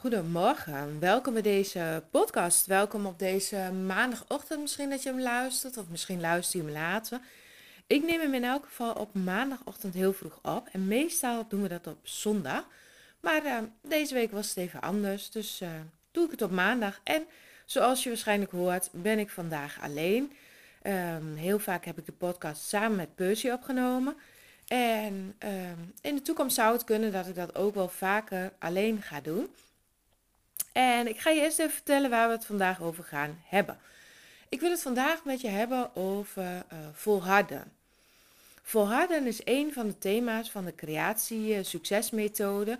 Goedemorgen, welkom bij deze podcast. Welkom op deze maandagochtend misschien dat je hem luistert, of misschien luister je hem later. Ik neem hem in elk geval op maandagochtend heel vroeg op en meestal doen we dat op zondag. Maar uh, deze week was het even anders, dus uh, doe ik het op maandag. En zoals je waarschijnlijk hoort, ben ik vandaag alleen. Um, heel vaak heb ik de podcast samen met Percy opgenomen. En um, in de toekomst zou het kunnen dat ik dat ook wel vaker alleen ga doen. En ik ga je eerst even vertellen waar we het vandaag over gaan hebben. Ik wil het vandaag met je hebben over uh, volharden. Volharden is een van de thema's van de creatie-succesmethode.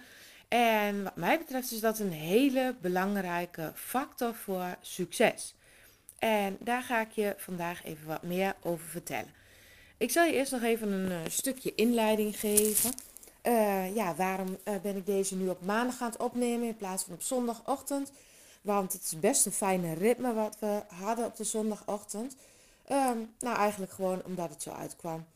En wat mij betreft is dat een hele belangrijke factor voor succes. En daar ga ik je vandaag even wat meer over vertellen. Ik zal je eerst nog even een uh, stukje inleiding geven. Uh, ja, waarom uh, ben ik deze nu op maandag aan het opnemen in plaats van op zondagochtend? Want het is best een fijne ritme wat we hadden op de zondagochtend. Um, nou, eigenlijk gewoon omdat het zo uitkwam.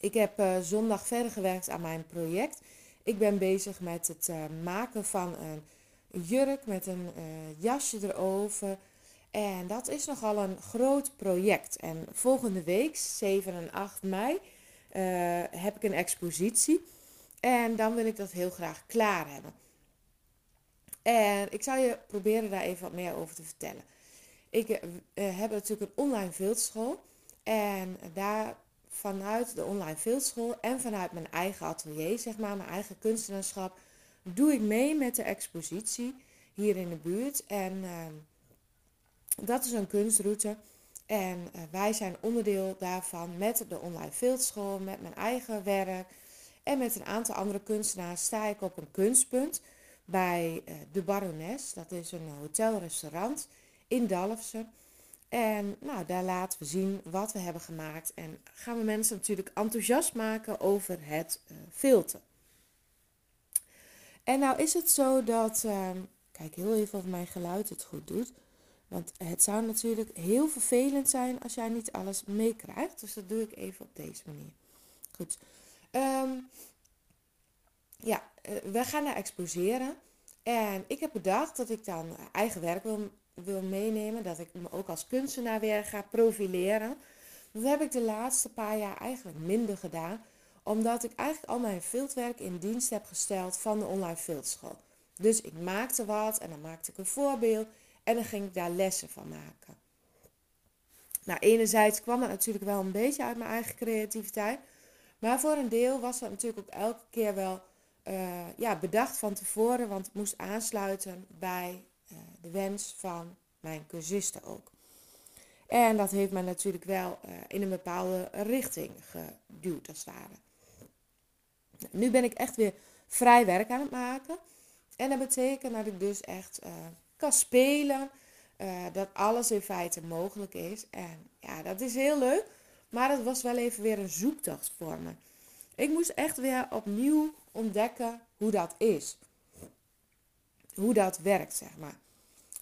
Ik heb uh, zondag verder gewerkt aan mijn project. Ik ben bezig met het maken van een jurk met een jasje erover. En dat is nogal een groot project. En volgende week, 7 en 8 mei, heb ik een expositie. En dan wil ik dat heel graag klaar hebben. En ik zal je proberen daar even wat meer over te vertellen. Ik uh, heb natuurlijk een online fieldschool. En daar vanuit de online fieldschool en vanuit mijn eigen atelier, zeg maar, mijn eigen kunstenaarschap, doe ik mee met de expositie hier in de buurt. En uh, dat is een kunstroute. En uh, wij zijn onderdeel daarvan met de online fieldschool, met mijn eigen werk en met een aantal andere kunstenaars sta ik op een kunstpunt bij uh, de Barones. Dat is een hotelrestaurant in Dalfsen. En nou, daar laten we zien wat we hebben gemaakt en gaan we mensen natuurlijk enthousiast maken over het uh, filter. En nou is het zo dat, kijk heel even of mijn geluid het goed doet. Want het zou natuurlijk heel vervelend zijn als jij niet alles meekrijgt. Dus dat doe ik even op deze manier. Goed. Um, ja, uh, we gaan naar exposeren. En ik heb bedacht dat ik dan eigen werk wil, wil meenemen. Dat ik me ook als kunstenaar weer ga profileren. Dat heb ik de laatste paar jaar eigenlijk minder gedaan. Omdat ik eigenlijk al mijn fieldwerk in dienst heb gesteld van de online fieldschool. Dus ik maakte wat en dan maakte ik een voorbeeld. En dan ging ik daar lessen van maken. Nou, enerzijds kwam het natuurlijk wel een beetje uit mijn eigen creativiteit. Maar voor een deel was dat natuurlijk ook elke keer wel uh, ja, bedacht van tevoren. Want het moest aansluiten bij uh, de wens van mijn cursisten ook. En dat heeft mij natuurlijk wel uh, in een bepaalde richting geduwd als het ware. Nou, nu ben ik echt weer vrij werk aan het maken. En dat betekent dat ik dus echt kan spelen. Uh, dat alles in feite mogelijk is. En ja, dat is heel leuk. Maar het was wel even weer een zoektocht voor me. Ik moest echt weer opnieuw ontdekken hoe dat is. Hoe dat werkt, zeg maar.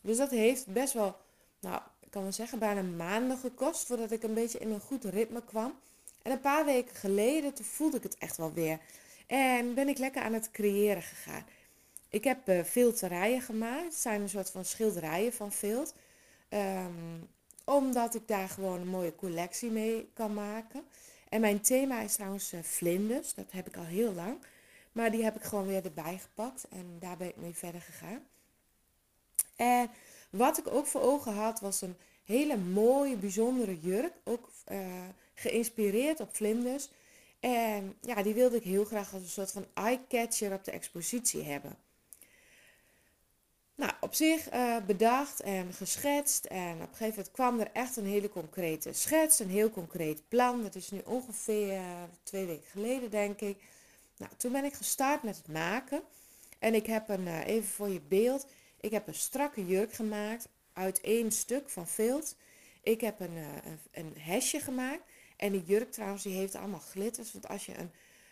Dus dat heeft best wel, nou, ik kan wel zeggen, bijna maanden gekost voordat ik een beetje in een goed ritme kwam. En een paar weken geleden, toen voelde ik het echt wel weer. En ben ik lekker aan het creëren gegaan. Ik heb uh, filterijen gemaakt. Het zijn een soort van schilderijen van vilt. Um, omdat ik daar gewoon een mooie collectie mee kan maken. En mijn thema is trouwens uh, vlinders. Dat heb ik al heel lang. Maar die heb ik gewoon weer erbij gepakt. En daar ben ik mee verder gegaan. En wat ik ook voor ogen had, was een hele mooie, bijzondere jurk. Ook uh, geïnspireerd op vlinders. En ja, die wilde ik heel graag als een soort van eye-catcher op de expositie hebben. Nou, op zich uh, bedacht en geschetst. En op een gegeven moment kwam er echt een hele concrete schets, een heel concreet plan. Dat is nu ongeveer twee weken geleden, denk ik. Nou, toen ben ik gestart met het maken. En ik heb een, uh, even voor je beeld, ik heb een strakke jurk gemaakt uit één stuk van vilt. Ik heb een, een, hesje gemaakt. En die jurk trouwens, die heeft allemaal glitters. Want als je een,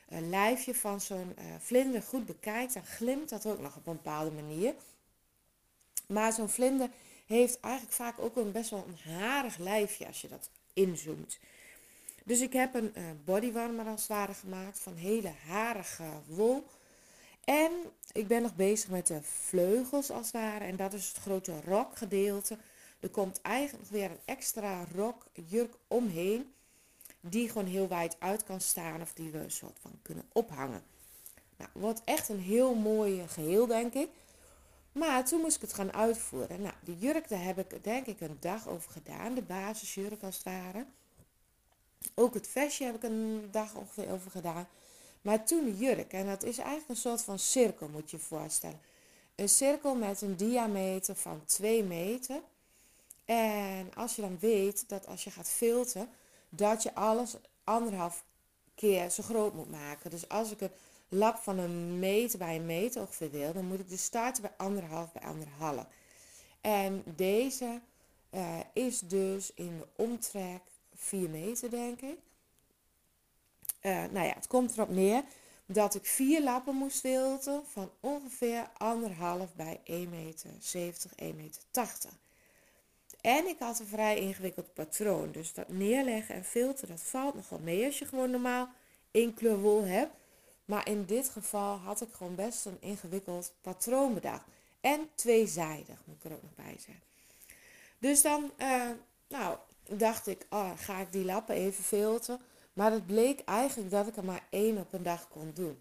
een lijfje van zo'n vlinder goed bekijkt, dan glimt dat ook nog op een bepaalde manier. Maar zo'n vlinder heeft eigenlijk vaak ook een best wel een harig lijfje als je dat inzoomt. Dus ik heb een uh, bodywarmer als het ware gemaakt van hele harige wol. En ik ben nog bezig met de vleugels als het ware. En dat is het grote rokgedeelte. Er komt eigenlijk weer een extra rokjurk omheen. Die gewoon heel wijd uit kan staan. Of die we een soort van kunnen ophangen. Nou, wordt echt een heel mooi geheel denk ik. Maar toen moest ik het gaan uitvoeren. Nou, die jurk, daar heb ik denk ik een dag over gedaan. De basisjurk als het ware. Ook het vestje heb ik een dag ongeveer over gedaan. Maar toen de jurk, en dat is eigenlijk een soort van cirkel moet je je voorstellen. Een cirkel met een diameter van 2 meter. En als je dan weet dat als je gaat filteren, dat je alles anderhalf keer zo groot moet maken. Dus als ik een lap van een meter bij een meter wil, dan moet ik dus starten bij anderhalf bij anderhalf. En deze uh, is dus in de omtrek 4 meter, denk ik. Uh, nou ja, het komt erop neer dat ik vier lappen moest filteren van ongeveer anderhalf bij 1 meter 70, 1 meter 80. En ik had een vrij ingewikkeld patroon. Dus dat neerleggen en filteren, dat valt nogal mee als je gewoon normaal één kleur wol hebt. Maar in dit geval had ik gewoon best een ingewikkeld patroon bedacht. En tweezijdig, moet ik er ook nog bij zeggen. Dus dan, uh, nou, dacht ik, oh, ga ik die lappen even filteren. Maar het bleek eigenlijk dat ik er maar één op een dag kon doen.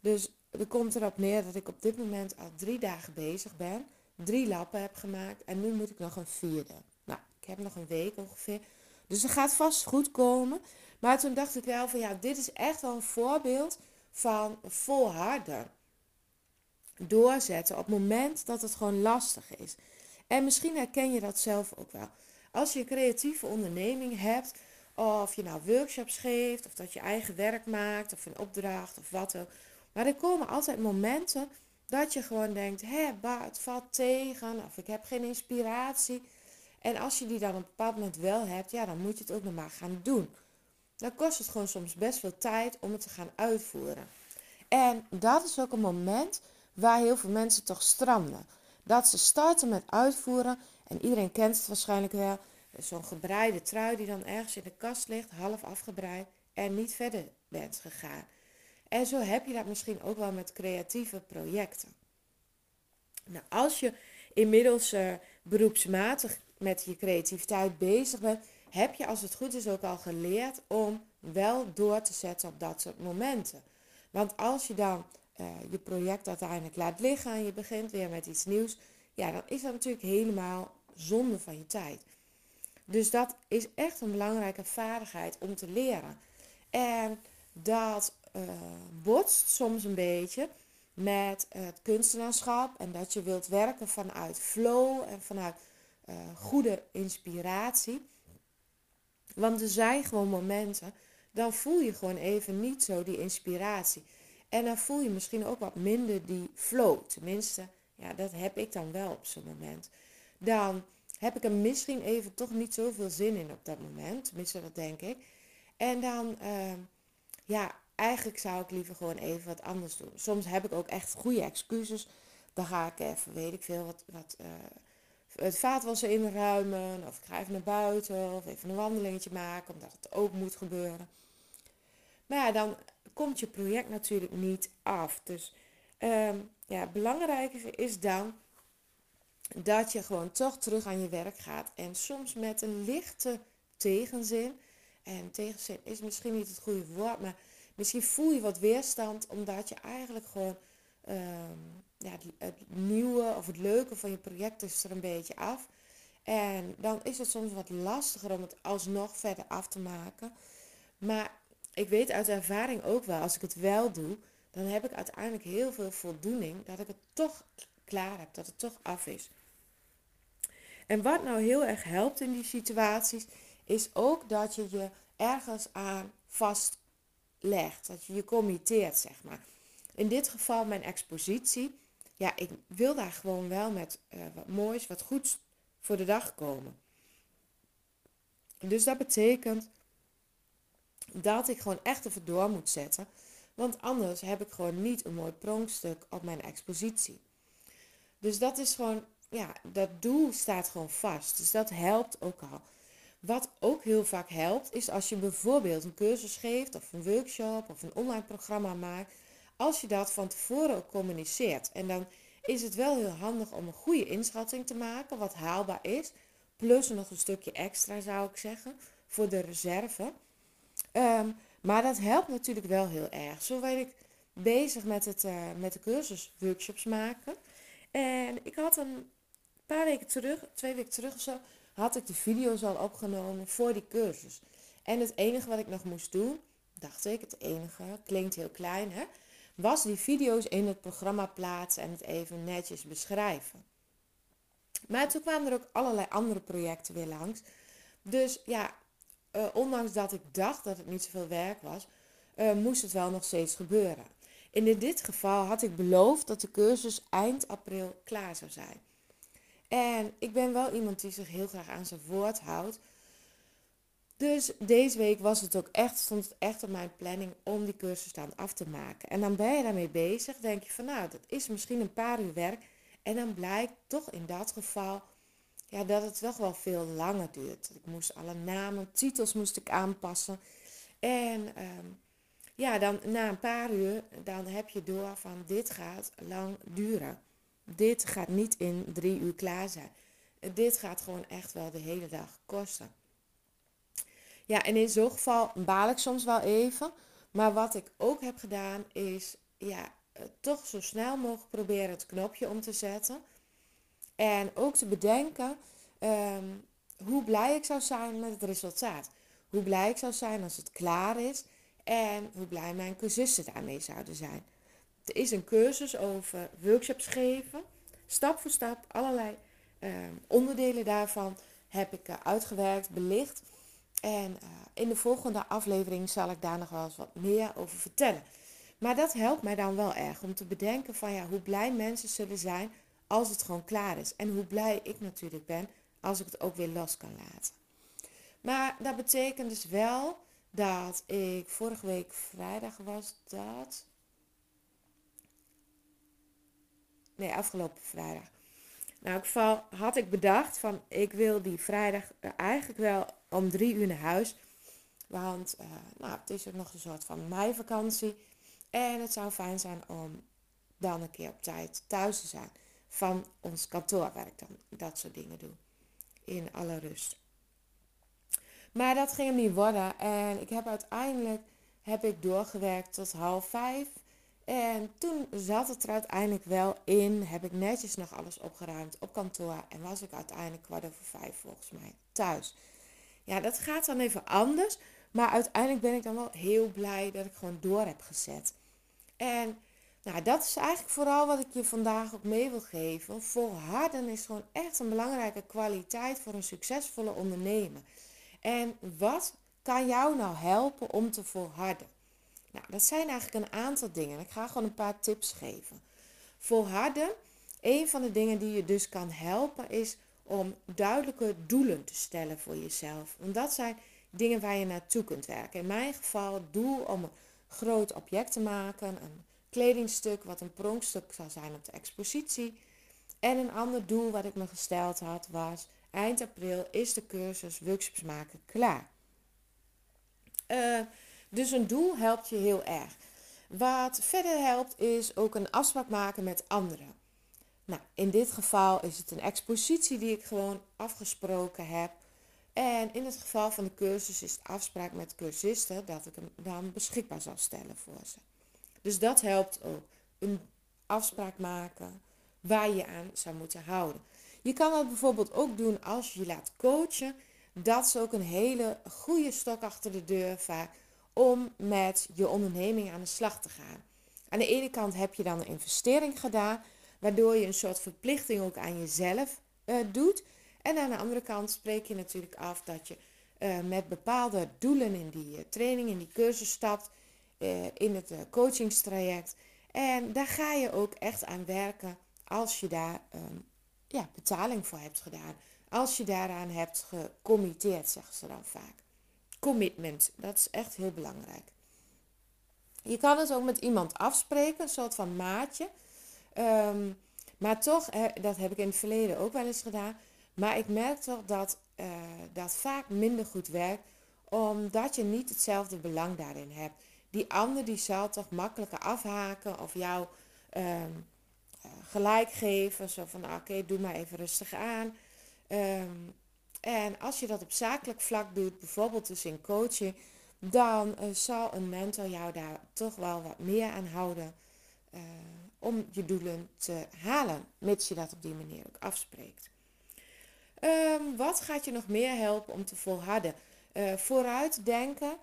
Dus er komt erop neer dat ik op dit moment al drie dagen bezig ben. Drie lappen heb gemaakt en nu moet ik nog een vierde. Nou, ik heb nog een week ongeveer. Dus het gaat vast goed komen. Maar toen dacht ik wel van ja, dit is echt wel een voorbeeld van volharden. Doorzetten op het moment dat het gewoon lastig is. En misschien herken je dat zelf ook wel. Als je een creatieve onderneming hebt, of je nou workshops geeft, of dat je eigen werk maakt, of een opdracht, of wat ook. Maar er komen altijd momenten dat je gewoon denkt, hé, het valt tegen, of ik heb geen inspiratie. En als je die dan op een bepaald moment wel hebt, ja, dan moet je het ook nog maar gaan doen. Dan kost het gewoon soms best veel tijd om het te gaan uitvoeren. En dat is ook een moment waar heel veel mensen toch stranden. Dat ze starten met uitvoeren en iedereen kent het waarschijnlijk wel. Zo'n gebreide trui die dan ergens in de kast ligt, half afgebreid en niet verder bent gegaan. En zo heb je dat misschien ook wel met creatieve projecten. Nou, als je inmiddels uh, beroepsmatig met je creativiteit bezig bent, heb je als het goed is ook al geleerd om wel door te zetten op dat soort momenten. Want als je dan uh, je project uiteindelijk laat liggen en je begint weer met iets nieuws, ja, dan is dat natuurlijk helemaal zonde van je tijd. Dus dat is echt een belangrijke vaardigheid om te leren. En dat uh, botst soms een beetje met het kunstenaarschap en dat je wilt werken vanuit flow en vanuit uh, goede inspiratie. Want er zijn gewoon momenten, dan voel je gewoon even niet zo die inspiratie. En dan voel je misschien ook wat minder die flow. Tenminste, ja, dat heb ik dan wel op zo'n moment. Dan heb ik er misschien even toch niet zoveel zin in op dat moment. Tenminste, dat denk ik. En dan, uh, ja, eigenlijk zou ik liever gewoon even wat anders doen. Soms heb ik ook echt goede excuses. Dan ga ik even, weet ik veel, wat, wat uh, het vaatwassen inruimen. Of ik ga even naar buiten. Of even een wandelingetje maken, omdat het ook moet gebeuren. Maar ja, dan komt je project natuurlijk niet af. Dus uh, ja, belangrijker is dan dat je gewoon toch terug aan je werk gaat. En soms met een lichte tegenzin. En tegenzin is misschien niet het goede woord, maar misschien voel je wat weerstand omdat je eigenlijk gewoon ehm, ja, het, nieuwe of het leuke van je project is er een beetje af. En dan is het soms wat lastiger om het alsnog verder af te maken. Maar ik weet uit ervaring ook wel, als ik het wel doe, dan heb ik uiteindelijk heel veel voldoening dat ik het toch klaar heb, dat het toch af is. En wat nou heel erg helpt in die situaties, is ook dat je je ergens aan vastlegt. Dat je je committeert, zeg maar. In dit geval mijn expositie. Ja, ik wil daar gewoon wel met uh, wat moois, wat goeds voor de dag komen. Dus dat betekent dat ik gewoon echt even door moet zetten. Want anders heb ik gewoon niet een mooi pronkstuk op mijn expositie. Dus dat is gewoon, ja, dat doel staat gewoon vast. Dus dat helpt ook al. Wat ook heel vaak helpt, is als je bijvoorbeeld een cursus geeft of een workshop of een online programma maakt. Als je dat van tevoren ook communiceert. En dan is het wel heel handig om een goede inschatting te maken, wat haalbaar is. Plus nog een stukje extra zou ik zeggen, voor de reserve. Ehm, maar dat helpt natuurlijk wel heel erg. Zo ben ik bezig met, het, uh, met de cursus workshops maken. En ik had een paar weken terug, twee weken terug of zo, had ik de video's al opgenomen voor die cursus. En het enige wat ik nog moest doen, dacht ik, het enige, klinkt heel klein hè, was die video's in het programma plaatsen en het even netjes beschrijven. Maar toen kwamen er ook allerlei andere projecten weer langs. Dus ja, uh, ondanks dat ik dacht dat het niet zoveel werk was, uh, moest het wel nog steeds gebeuren. En in dit geval had ik beloofd dat de cursus eind april klaar zou zijn. En ik ben wel iemand die zich heel graag aan zijn woord houdt. Dus deze week was het ook echt, stond het echt op mijn planning om die cursus dan af te maken. En dan ben je daarmee bezig, denk je van nou, dat is misschien een paar uur werk. En dan blijkt toch in dat geval ja, dat het toch wel veel langer duurt. Ik moest alle namen, titels moest ik aanpassen. En ehm, ja, dan na een paar uur, dan heb je door van dit gaat lang duren. Dit gaat niet in drie uur klaar zijn. Dit gaat gewoon echt wel de hele dag kosten. Ja, en in zo'n geval baal ik soms wel even. Maar wat ik ook heb gedaan is, ja, eh, toch zo snel mogelijk proberen het knopje om te zetten. En ook te bedenken ehm, hoe blij ik zou zijn met het resultaat. Hoe blij ik zou zijn als het klaar is. En hoe blij mijn cursisten daarmee zouden zijn. Er is een cursus over workshops geven. Stap voor stap, allerlei ehm, onderdelen daarvan heb ik uh, uitgewerkt, belicht. En uh, in de volgende aflevering zal ik daar nog wel eens wat meer over vertellen. Maar dat helpt mij dan wel erg om te bedenken van ja, hoe blij mensen zullen zijn als het gewoon klaar is. En hoe blij ik natuurlijk ben als ik het ook weer los kan laten. Maar dat betekent dus wel dat ik vorige week vrijdag was dat. Nee, afgelopen vrijdag. Nou, in geval had ik bedacht van ik wil die vrijdag eigenlijk wel om drie uur naar huis. Want uh, nou, het is ook nog een soort van meivakantie. En het zou fijn zijn om dan een keer op tijd thuis te zijn. Van ons kantoorwerk dan dat soort dingen doen. In alle rust. Maar dat ging hem niet worden. En ik heb uiteindelijk heb ik doorgewerkt tot half vijf. En toen zat het er uiteindelijk wel in. Heb ik netjes nog alles opgeruimd op kantoor. En was ik uiteindelijk kwart over vijf volgens mij thuis. Ja, dat gaat dan even anders. Maar uiteindelijk ben ik dan wel heel blij dat ik gewoon door heb gezet. En nou, dat is eigenlijk vooral wat ik je vandaag ook mee wil geven. Volharden is gewoon echt een belangrijke kwaliteit voor een succesvolle ondernemer. En wat kan jou nou helpen om te volharden? Nou, dat zijn eigenlijk een aantal dingen. Ik ga gewoon een paar tips geven. Volharden, een van de dingen die je dus kan helpen, is om duidelijke doelen te stellen voor jezelf. Want dat zijn dingen waar je naartoe kunt werken. In mijn geval het doel om een groot object te maken, een kledingstuk wat een pronkstuk zal zijn op de expositie. En een ander doel wat ik me gesteld had was eind april is de cursus workshops maken klaar. Uh, dus een doel helpt je heel erg. Wat verder helpt is ook een afspraak maken met anderen. Nou, in dit geval is het een expositie die ik gewoon afgesproken heb. En in het geval van de cursus is het afspraak met cursisten dat ik hem dan beschikbaar zal stellen voor ze. Dus dat helpt ook. Een afspraak maken waar je aan zou moeten houden. Je kan dat bijvoorbeeld ook doen als je je laat coachen. Dat is ook een hele goede stok achter de deur vaak om met je onderneming aan de slag te gaan. Aan de ene kant heb je dan een investering gedaan, waardoor je een soort verplichting ook aan jezelf uh, doet. En aan de andere kant spreek je natuurlijk af dat je uh, met bepaalde doelen in die uh, training, in die cursus stapt, in het coachingstraject. En daar ga je ook echt aan werken als je daar um, ja, betaling voor hebt gedaan. Als je daaraan hebt gecommitteerd, zeggen ze dan vaak. Commitment, dat is echt heel belangrijk. Je kan het ook met iemand afspreken, een soort van maatje. Um, maar toch, dat heb ik in het verleden ook wel eens gedaan. Maar ik merk toch dat uh, dat vaak minder goed werkt, omdat je niet hetzelfde belang daarin hebt. Die ander die zal toch makkelijker afhaken of jou um, gelijk geven. Zo van, oké, doe maar even rustig aan. Um, en als je dat op zakelijk vlak doet, bijvoorbeeld dus in coaching, dan uh, zal een mentor jou daar toch wel wat meer aan houden uh, om je doelen te halen, mits je dat op die manier ook afspreekt. Um, wat gaat je nog meer helpen om te volharden? Uh, vooruitdenken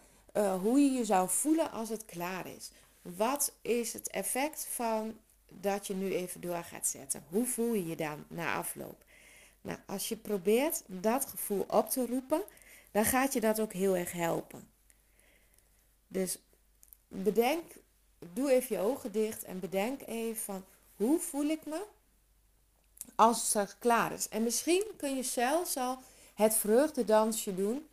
hoe je je zou voelen als het klaar is. Wat is het effect van dat je nu even door gaat zetten? Hoe voel je je dan na afloop? Nou, als je probeert dat gevoel op te roepen, dan gaat je dat ook heel erg helpen. Dus bedenk, doe even je ogen dicht en bedenk even van hoe voel ik me als het klaar is. En misschien kun je zelfs al het vreugdedansje doen,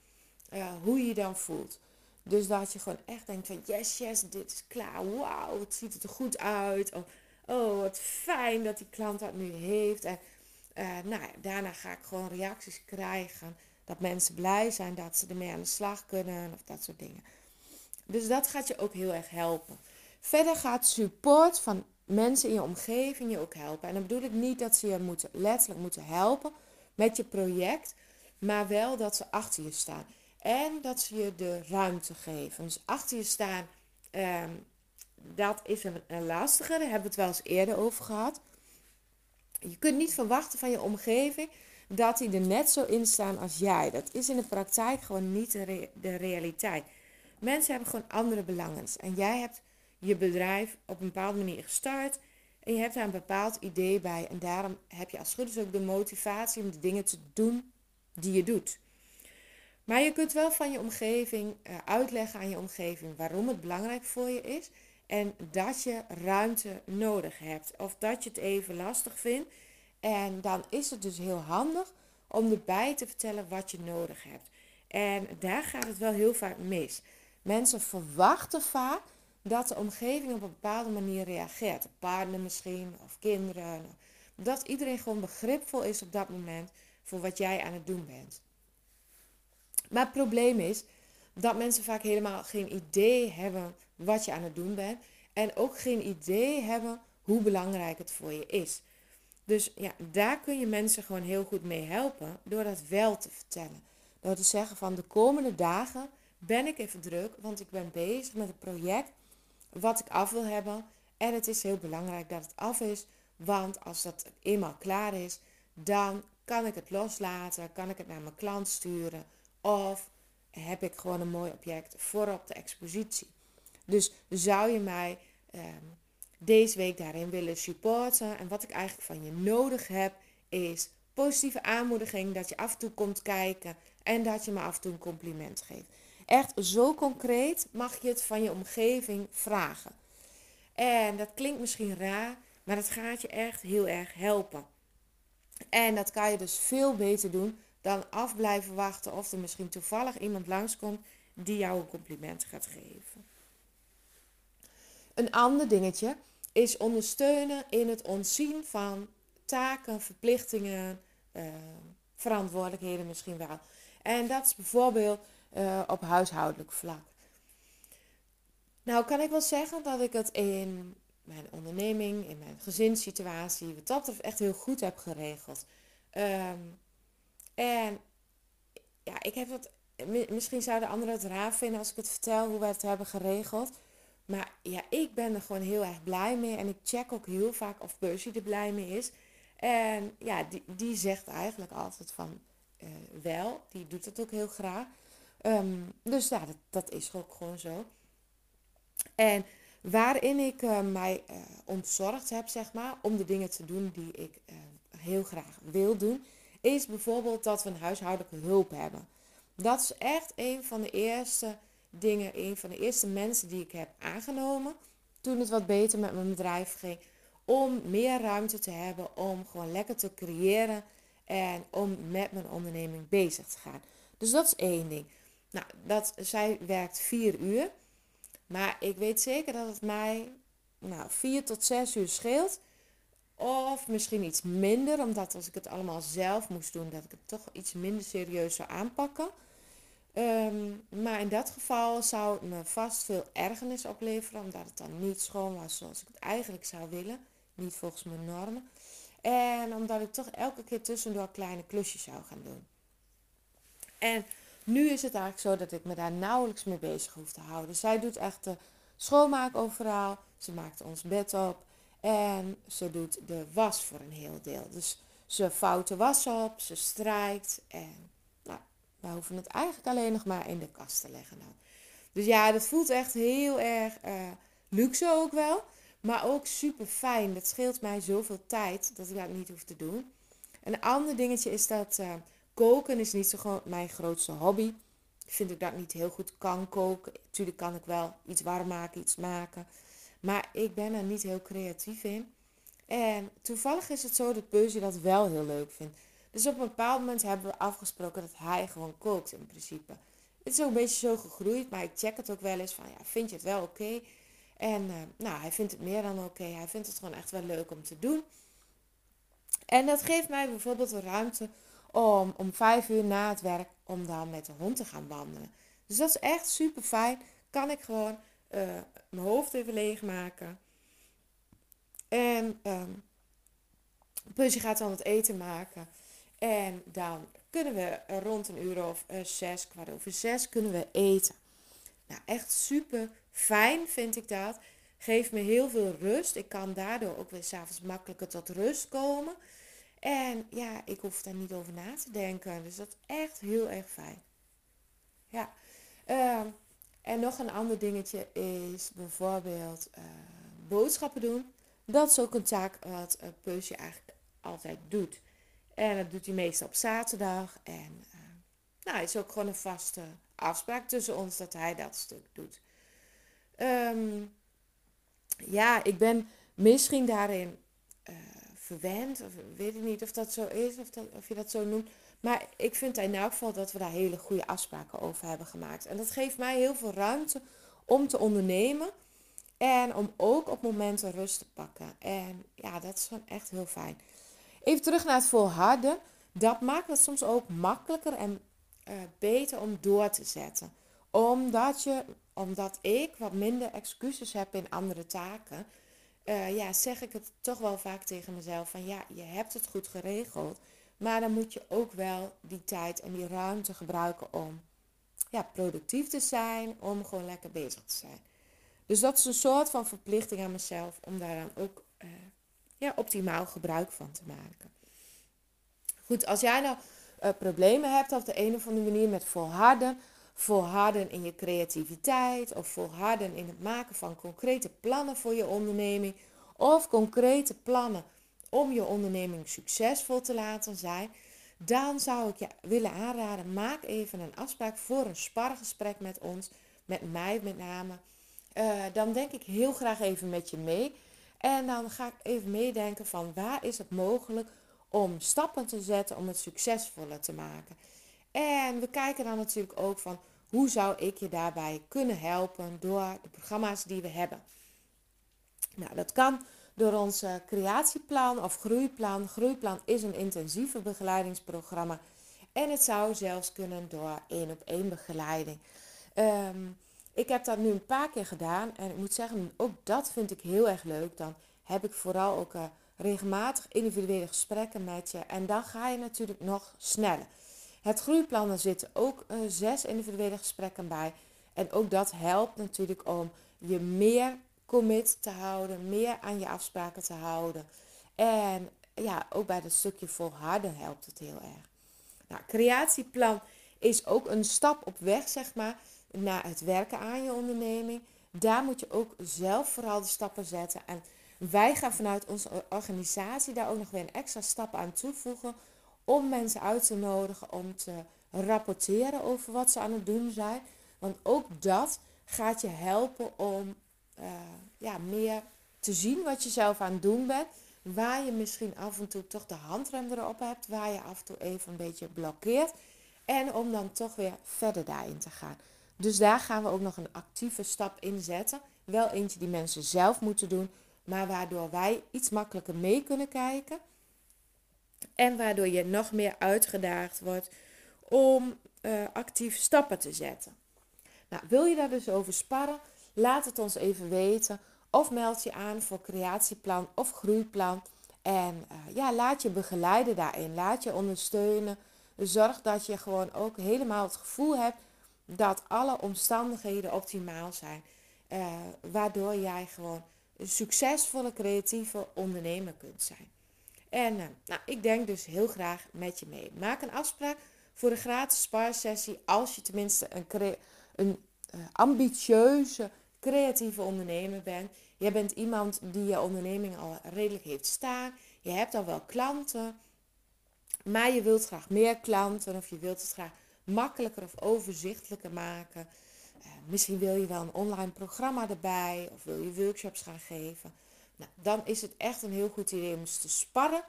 uh, hoe je je dan voelt. Dus dat je gewoon echt denkt van yes, yes, dit is klaar. Wauw, het ziet er goed uit. Of, oh, wat fijn dat die klant dat nu heeft. En uh, nou, daarna ga ik gewoon reacties krijgen. Dat mensen blij zijn dat ze ermee aan de slag kunnen of dat soort dingen. Dus dat gaat je ook heel erg helpen. Verder gaat support van mensen in je omgeving je ook helpen. En dan bedoel ik niet dat ze je moeten, letterlijk moeten helpen met je project, maar wel dat ze achter je staan. En dat ze je de ruimte geven. Dus achter je staan, um, dat is een, een lastige. Daar hebben we het wel eens eerder over gehad. Je kunt niet verwachten van je omgeving dat die er net zo in staan als jij. Dat is in de praktijk gewoon niet de, de realiteit. Mensen hebben gewoon andere belangen. En jij hebt je bedrijf op een bepaalde manier gestart. En je hebt daar een bepaald idee bij. En daarom heb je als goed ook de motivatie om de dingen te doen die je doet. Maar je kunt wel van je omgeving uh, uitleggen aan je omgeving waarom het belangrijk voor je is. En dat je ruimte nodig hebt. Of dat je het even lastig vindt. En dan is het dus heel handig om erbij te vertellen wat je nodig hebt. En daar gaat het wel heel vaak mis. Mensen verwachten vaak dat de omgeving op een bepaalde manier reageert. De partner misschien, of kinderen. Dat iedereen gewoon begripvol is op dat moment voor wat jij aan het doen bent. Maar het probleem is dat mensen vaak helemaal geen idee hebben wat je aan het doen bent. En ook geen idee hebben hoe belangrijk het voor je is. Dus ja, daar kun je mensen gewoon heel goed mee helpen door dat wel te vertellen. Door te zeggen van de komende dagen ben ik even druk, want ik ben bezig met een project wat ik af wil hebben. En het is heel belangrijk dat het af is, want als dat eenmaal klaar is, dan kan ik het loslaten, kan ik het naar mijn klant sturen of heb ik gewoon een mooi object voor op de expositie. Dus zou je mij um, deze week daarin willen supporten? En wat ik eigenlijk van je nodig heb, is positieve aanmoediging. Dat je af en toe komt kijken en dat je me af en toe een compliment geeft. Echt zo concreet mag je het van je omgeving vragen. En dat klinkt misschien raar, maar dat gaat je echt heel erg helpen. En dat kan je dus veel beter doen dan af blijven wachten of er misschien toevallig iemand langskomt die jou een compliment gaat geven. Een ander dingetje is ondersteunen in het ontzien van taken, verplichtingen, uh, verantwoordelijkheden misschien wel. En dat is bijvoorbeeld uh, op huishoudelijk vlak. Nou kan ik wel zeggen dat ik het in mijn onderneming, in mijn gezinssituatie, wat dat echt heel goed heb geregeld. Um, en ja, ik heb dat, misschien zouden anderen het raar vinden als ik het vertel hoe wij het hebben geregeld. Maar ja, ik ben er gewoon heel erg blij mee. En ik check ook heel vaak of Percy er blij mee is. En ja, die, die zegt eigenlijk altijd van uh, wel. Die doet het ook heel graag. Ehm, dus ja, dat, dat is ook gewoon zo. En waarin ik uh, mij uh, ontzorgd heb, zeg maar, om de dingen te doen die ik uh, heel graag wil doen, is bijvoorbeeld dat we een huishoudelijke hulp hebben. Dat is echt een van de eerste dingen, een van de eerste mensen die ik heb aangenomen toen het wat beter met mijn bedrijf ging. Om meer ruimte te hebben om gewoon lekker te creëren en om met mijn onderneming bezig te gaan. Dus dat is één ding. Nou, dat, zij werkt vier uur. Maar ik weet zeker dat het mij nou, vier tot zes uur scheelt. Of misschien iets minder, omdat als ik het allemaal zelf moest doen, dat ik het toch iets minder serieus zou aanpakken. Ehm, maar in dat geval zou het me vast veel ergernis opleveren, omdat het dan niet schoon was zoals ik het eigenlijk zou willen. Niet volgens mijn normen. En omdat ik toch elke keer tussendoor kleine klusjes zou gaan doen. En nu is het eigenlijk zo dat ik me daar nauwelijks mee bezig hoef te houden. Zij doet echt de schoonmaak overal. Ze maakt ons bed op. En ze doet de was voor een heel deel. Dus ze vouwt de was op, ze strijkt. En nou, wij hoeven het eigenlijk alleen nog maar in de kast te leggen dan. Dus ja, dat voelt echt heel erg uh, luxe ook wel. Maar ook super fijn. Dat scheelt mij zoveel tijd dat ik dat niet hoef te doen. Een ander dingetje is dat uh, koken is niet zo gewoon mijn grootste hobby. Ik vind dat ik niet heel goed kan koken. Natuurlijk kan ik wel iets warm maken, iets maken. Maar ik ben er niet heel creatief in. En toevallig is het zo dat Percy dat wel heel leuk vindt. Dus op een bepaald moment hebben we afgesproken dat hij gewoon kookt in principe. Het is ook een beetje zo gegroeid, maar ik check het ook wel eens van ja, vind je het wel oké? En uh, nou, hij vindt het meer dan oké. Hij vindt het gewoon echt wel leuk om te doen. En dat geeft mij bijvoorbeeld de ruimte om om vijf uur na het werk om dan met de hond te gaan wandelen. Dus dat is echt super fijn. Kan ik gewoon uh, mijn hoofd even leegmaken. En um, Pusje gaat dan het eten maken. En dan kunnen we rond een uur of uh, zes, kwart over zes, kunnen we eten. Nou, echt super fijn vind ik dat. Geeft me heel veel rust. Ik kan daardoor ook weer s'avonds makkelijker tot rust komen. En ja, ik hoef daar niet over na te denken. Dus dat is echt heel erg fijn. Ja. Uh, en nog een ander dingetje is bijvoorbeeld uh, boodschappen doen. Dat is ook een taak wat uh, Peusje eigenlijk altijd doet. En dat doet hij meestal op zaterdag. En uh, nou, het is ook gewoon een vaste afspraak tussen ons dat hij dat stuk doet. Um, ja, ik ben misschien daarin verwend. Of weet ik niet of dat zo is, of, dat, of je dat zo noemt. Maar ik vind in elk geval dat we daar hele goede afspraken over hebben gemaakt. En dat geeft mij heel veel ruimte om te ondernemen. En om ook op momenten rust te pakken. En ja, dat is gewoon echt heel fijn. Even terug naar het volharden. Dat maakt het soms ook makkelijker en uh, beter om door te zetten. Omdat, je, omdat ik wat minder excuses heb in andere taken uh, ja, zeg ik het toch wel vaak tegen mezelf van ja, je hebt het goed geregeld. Maar dan moet je ook wel die tijd en die ruimte gebruiken om ja, productief te zijn, om gewoon lekker bezig te zijn. Dus dat is een soort van verplichting aan mezelf om daar dan ook uh, ja, optimaal gebruik van te maken. Goed, als jij nou uh, problemen hebt op de een of andere manier met volharden, volharden in je creativiteit of volharden in het maken van concrete plannen voor je onderneming of concrete plannen om je onderneming succesvol te laten zijn, dan zou ik je willen aanraden, maak even een afspraak voor een spargesprek met ons, met mij met name. Uh, dan denk ik heel graag even met je mee. En dan ga ik even meedenken van waar is het mogelijk om stappen te zetten om het succesvoller te maken. En we kijken dan natuurlijk ook van hoe zou ik je daarbij kunnen helpen door de programma's die we hebben. Nou, dat kan door ons creatieplan of groeiplan. Groeiplan is een intensieve begeleidingsprogramma. En het zou zelfs kunnen door één op één begeleiding. Um, ik heb dat nu een paar keer gedaan. En ik moet zeggen, ook dat vind ik heel erg leuk. Dan heb ik vooral ook uh, regelmatig individuele gesprekken met je. En dan ga je natuurlijk nog sneller. Het groeiplan, er zitten ook uh, zes individuele gesprekken bij. En ook dat helpt natuurlijk om je meer commit te houden, meer aan je afspraken te houden. En ja, ook bij dat stukje volharden helpt het heel erg. Nou, creatieplan is ook een stap op weg, zeg maar, naar het werken aan je onderneming. Daar moet je ook zelf vooral de stappen zetten. En wij gaan vanuit onze organisatie daar ook nog weer een extra stap aan toevoegen. Om mensen uit te nodigen om te rapporteren over wat ze aan het doen zijn. Want ook dat gaat je helpen om uh, ja, meer te zien wat je zelf aan het doen bent. Waar je misschien af en toe toch de handrem erop hebt. Waar je af en toe even een beetje blokkeert. En om dan toch weer verder daarin te gaan. Dus daar gaan we ook nog een actieve stap in zetten. Wel eentje die mensen zelf moeten doen. Maar waardoor wij iets makkelijker mee kunnen kijken. En waardoor je nog meer uitgedaagd wordt om uh, actief stappen te zetten. Nou, wil je daar dus over sparren? Laat het ons even weten. Of meld je aan voor creatieplan of groeiplan. En uh, ja, laat je begeleiden daarin. Laat je ondersteunen. Zorg dat je gewoon ook helemaal het gevoel hebt dat alle omstandigheden optimaal zijn. Uh, waardoor jij gewoon een succesvolle creatieve ondernemer kunt zijn. En uh, nou, ik denk dus heel graag met je mee. Maak een afspraak voor een gratis sparsessie als je tenminste een, een uh, ambitieuze creatieve ondernemer bent. Je bent iemand die je onderneming al redelijk heeft staan. Je hebt al wel klanten. Maar je wilt graag meer klanten of je wilt het graag makkelijker of overzichtelijker maken. Uh, misschien wil je wel een online programma erbij of wil je workshops gaan geven. Nou, dan is het echt een heel goed idee om eens te sparren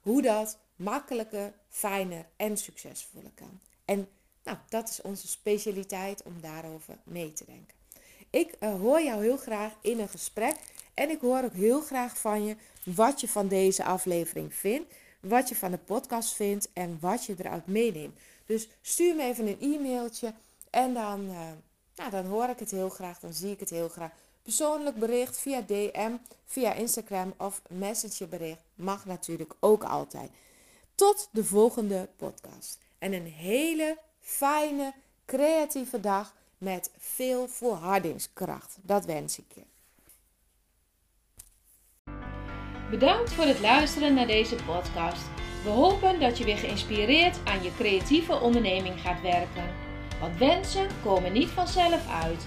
hoe dat makkelijker, fijner en succesvoller kan. En nou, dat is onze specialiteit om daarover mee te denken. Ik uh, hoor jou heel graag in een gesprek en ik hoor ook heel graag van je wat je van deze aflevering vindt, wat je van de podcast vindt en wat je eruit meeneemt. Dus stuur me even een e-mailtje en dan, uh, nou, dan hoor ik het heel graag, dan zie ik het heel graag. Persoonlijk bericht via DM, via Instagram of Messengerbericht mag natuurlijk ook altijd. Tot de volgende podcast. En een hele fijne, creatieve dag met veel volhardingskracht. Dat wens ik je. Bedankt voor het luisteren naar deze podcast. We hopen dat je weer geïnspireerd aan je creatieve onderneming gaat werken. Want wensen komen niet vanzelf uit.